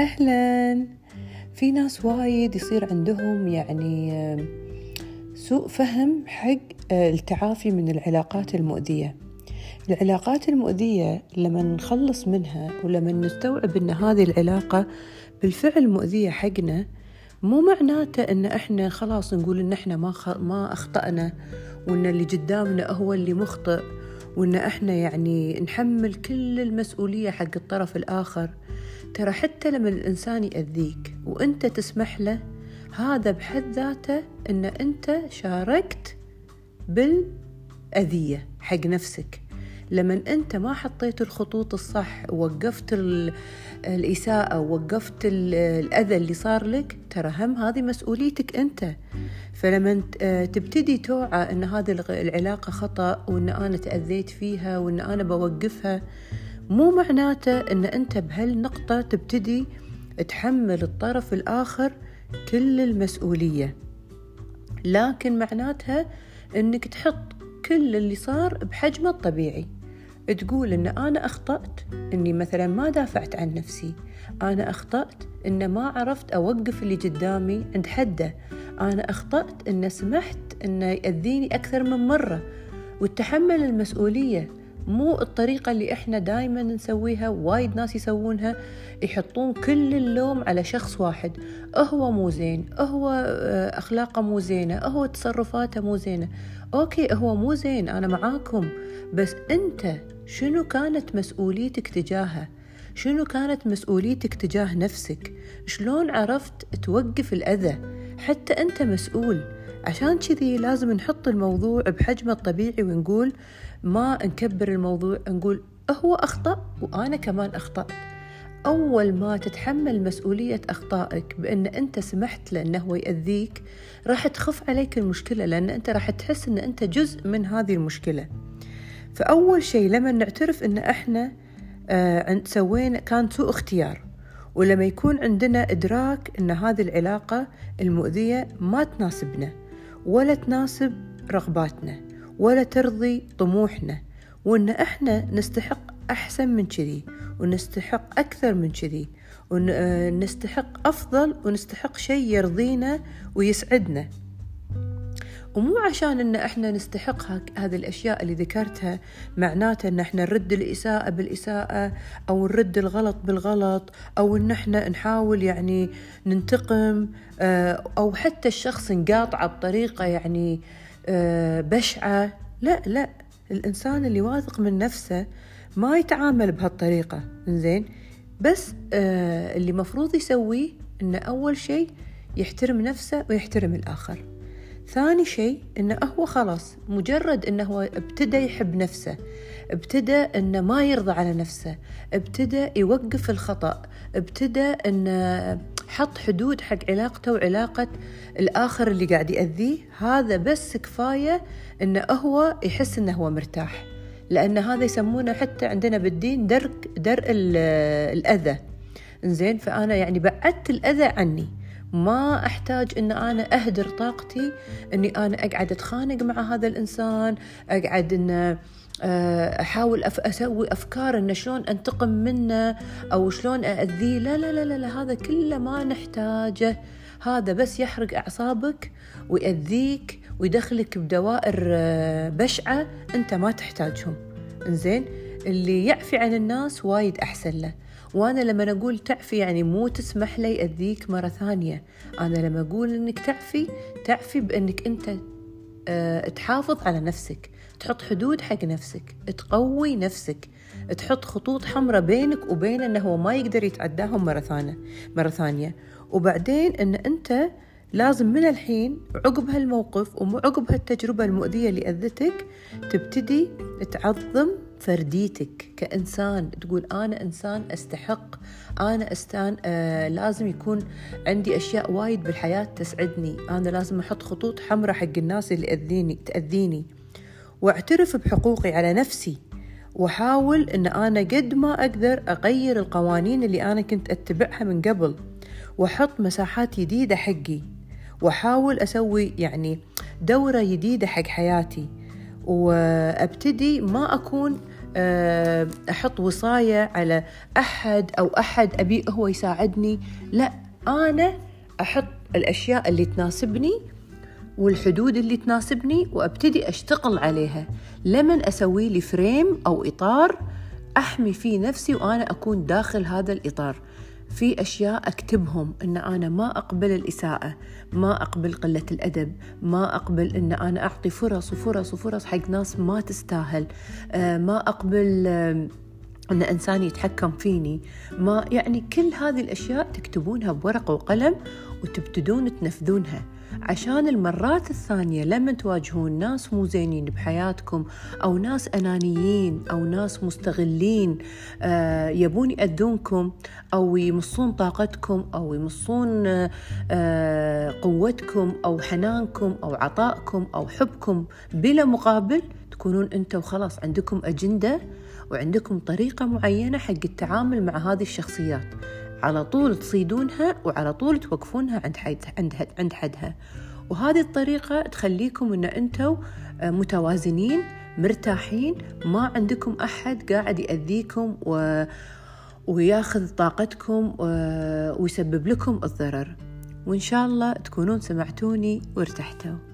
أهلا. في ناس وايد يصير عندهم يعني سوء فهم حق آه، التعافي من العلاقات المؤذية. العلاقات المؤذية لما نخلص منها ولما نستوعب أن هذه العلاقة بالفعل مؤذية حقنا مو معناته إن إحنا خلاص نقول إن إحنا ما خ... ما أخطأنا وإن اللي قدامنا هو اللي مخطئ وإن إحنا يعني نحمل كل المسؤولية حق الطرف الآخر. ترى حتى لما الإنسان يأذيك وأنت تسمح له هذا بحد ذاته إن أنت شاركت بالأذية حق نفسك. لما أنت ما حطيت الخطوط الصح ووقفت الإساءة ووقفت الأذى اللي صار لك ترى هم هذه مسؤوليتك أنت. فلما تبتدي توعى أن هذه العلاقة خطأ وأن أنا تأذيت فيها وأن أنا بوقفها مو معناته أن أنت بهالنقطة تبتدي تحمل الطرف الآخر كل المسؤولية. لكن معناتها أنك تحط كل اللي صار بحجمه الطبيعي. تقول إن أنا أخطأت إني مثلا ما دافعت عن نفسي. أنا أخطأت إن ما عرفت أوقف اللي قدامي عند حده. أنا أخطأت إن سمحت إنه يأذيني أكثر من مرة. وتحمل المسؤولية مو الطريقة اللي إحنا دايما نسويها وايد ناس يسوونها يحطون كل اللوم على شخص واحد. هو مو زين هو آه، أخلاقه مو زينة هو تصرفاته مو زينة. أوكي هو مو زين أنا معاكم. بس أنت شنو كانت مسؤوليتك تجاهه؟ شنو كانت مسؤوليتك تجاه نفسك؟ شلون عرفت توقف الأذى؟ حتى أنت مسؤول. عشان كذي لازم نحط الموضوع بحجمه الطبيعي ونقول ما نكبر الموضوع نقول هو أخطأ وأنا كمان أخطأت أول ما تتحمل مسؤولية أخطائك بأن أنت سمحت له أنه يأذيك راح تخف عليك المشكلة لأن أنت راح تحس أن أنت جزء من هذه المشكلة. فأول شيء لما نعترف إن إحنا آه سوينا كان سوء اختيار. ولما يكون عندنا إدراك إن هذه العلاقة المؤذية ما تناسبنا ولا تناسب رغباتنا ولا ترضي طموحنا وإن إحنا نستحق أحسن من كذي ونستحق أكثر من كذي ونستحق أفضل ونستحق شيء يرضينا ويسعدنا. ومو عشان إن إحنا نستحق هذه الأشياء اللي ذكرتها معناته إن إحنا نرد الإساءة بالإساءة أو نرد الغلط بالغلط أو إن إحنا نحاول يعني ننتقم آه، أو حتى الشخص نقاطعه بطريقة يعني آه، بشعة. لا لا. الإنسان اللي واثق من نفسه ما يتعامل بهالطريقة. زين بس آه، اللي مفروض يسويه انه أول شيء يحترم نفسه ويحترم الآخر. ثاني شيء إنه هو خلاص مجرد إنه هو ابتدى يحب نفسه ابتدى إنه ما يرضى على نفسه ابتدى يوقف الخطأ ابتدى انه حط حدود حق علاقته وعلاقة الآخر اللي قاعد يأذيه. هذا بس كفاية انه هو يحس إنه هو مرتاح لأن هذا يسمونه حتى عندنا بالدين درك درء الأذى. زين فأنا يعني بعدت الأذى عني. ما أحتاج أن أنا أهدر طاقتي أني أنا أقعد أتخانق مع هذا الإنسان أقعد أن آه، أحاول أف أسوي أفكار أن شلون أنتقم منه أو شلون أأذيه. لا لا لا لا, لا هذا كله ما نحتاجه. هذا بس يحرق أعصابك ويأذيك ويدخلك بدوائر آه، بشعة أنت ما تحتاجهم. إنزين؟ اللي يعفي عن الناس وايد أحسن له. وأنا لما أقول تعفي يعني مو تسمح لي يأذيك مرة ثانية. أنا لما أقول إنك تعفي تعفي بأنك أنت أه تحافظ على نفسك. تحط حدود حق نفسك. تقوي نفسك. تحط خطوط حمراء بينك وبين إنه هو ما يقدر يتعداهم مرة ثانية مرة ثانية. وبعدين إن أنت لازم من الحين عقب هالموقف وعقب هالتجربة المؤذية اللي أذتك تبتدي تعظم فرديتك كإنسان. تقول أنا إنسان أستحق أنا أستان آه لازم يكون عندي أشياء وايد بالحياة تسعدني. أنا لازم أحط خطوط حمراء حق الناس اللي أذيني تأذيني. واعترف بحقوقي على نفسي واحاول إن أنا قد ما أقدر أغير القوانين اللي أنا كنت أتبعها من قبل وأحط مساحات جديده حقي وأحاول أسوي يعني دورة جديده حق حياتي. وأبتدي ما أكون أحط وصاية على أحد أو أحد أبي هو يساعدني. لا أنا أحط الأشياء اللي تناسبني والحدود اللي تناسبني وأبتدي أشتغل عليها. لمن أسوي لي فريم أو إطار أحمي فيه نفسي وأنا أكون داخل هذا الإطار. في أشياء أكتبهم أن أنا ما أقبل الإساءة ما أقبل قلة الأدب ما أقبل أن أنا أعطي فرص وفرص وفرص حق ناس ما تستاهل آه، ما أقبل آه، أن إنسان يتحكم فيني. ما يعني كل هذه الأشياء تكتبونها بورقة وقلم وتبتدون تنفذونها. عشان المرات الثانية لما تواجهون ناس مو زينين بحياتكم أو ناس أنانيين أو ناس مستغلين آه يبون يأذونكم أو يمصون طاقتكم أو يمصون آه قوتكم أو حنانكم أو عطائكم أو حبكم بلا مقابل تكونون أنتم خلاص عندكم أجندة وعندكم طريقة معينة حق التعامل مع هذه الشخصيات. على طول تصيدونها وعلى طول توقفونها عند حد عند عند حدها. وهذه الطريقة تخليكم إن أنتم آه، متوازنين مرتاحين ما عندكم أحد قاعد يأذيكم و... وياخذ طاقتكم و... ويسبب لكم الضرر. وإن شاء الله تكونون سمعتوني وارتحتوا.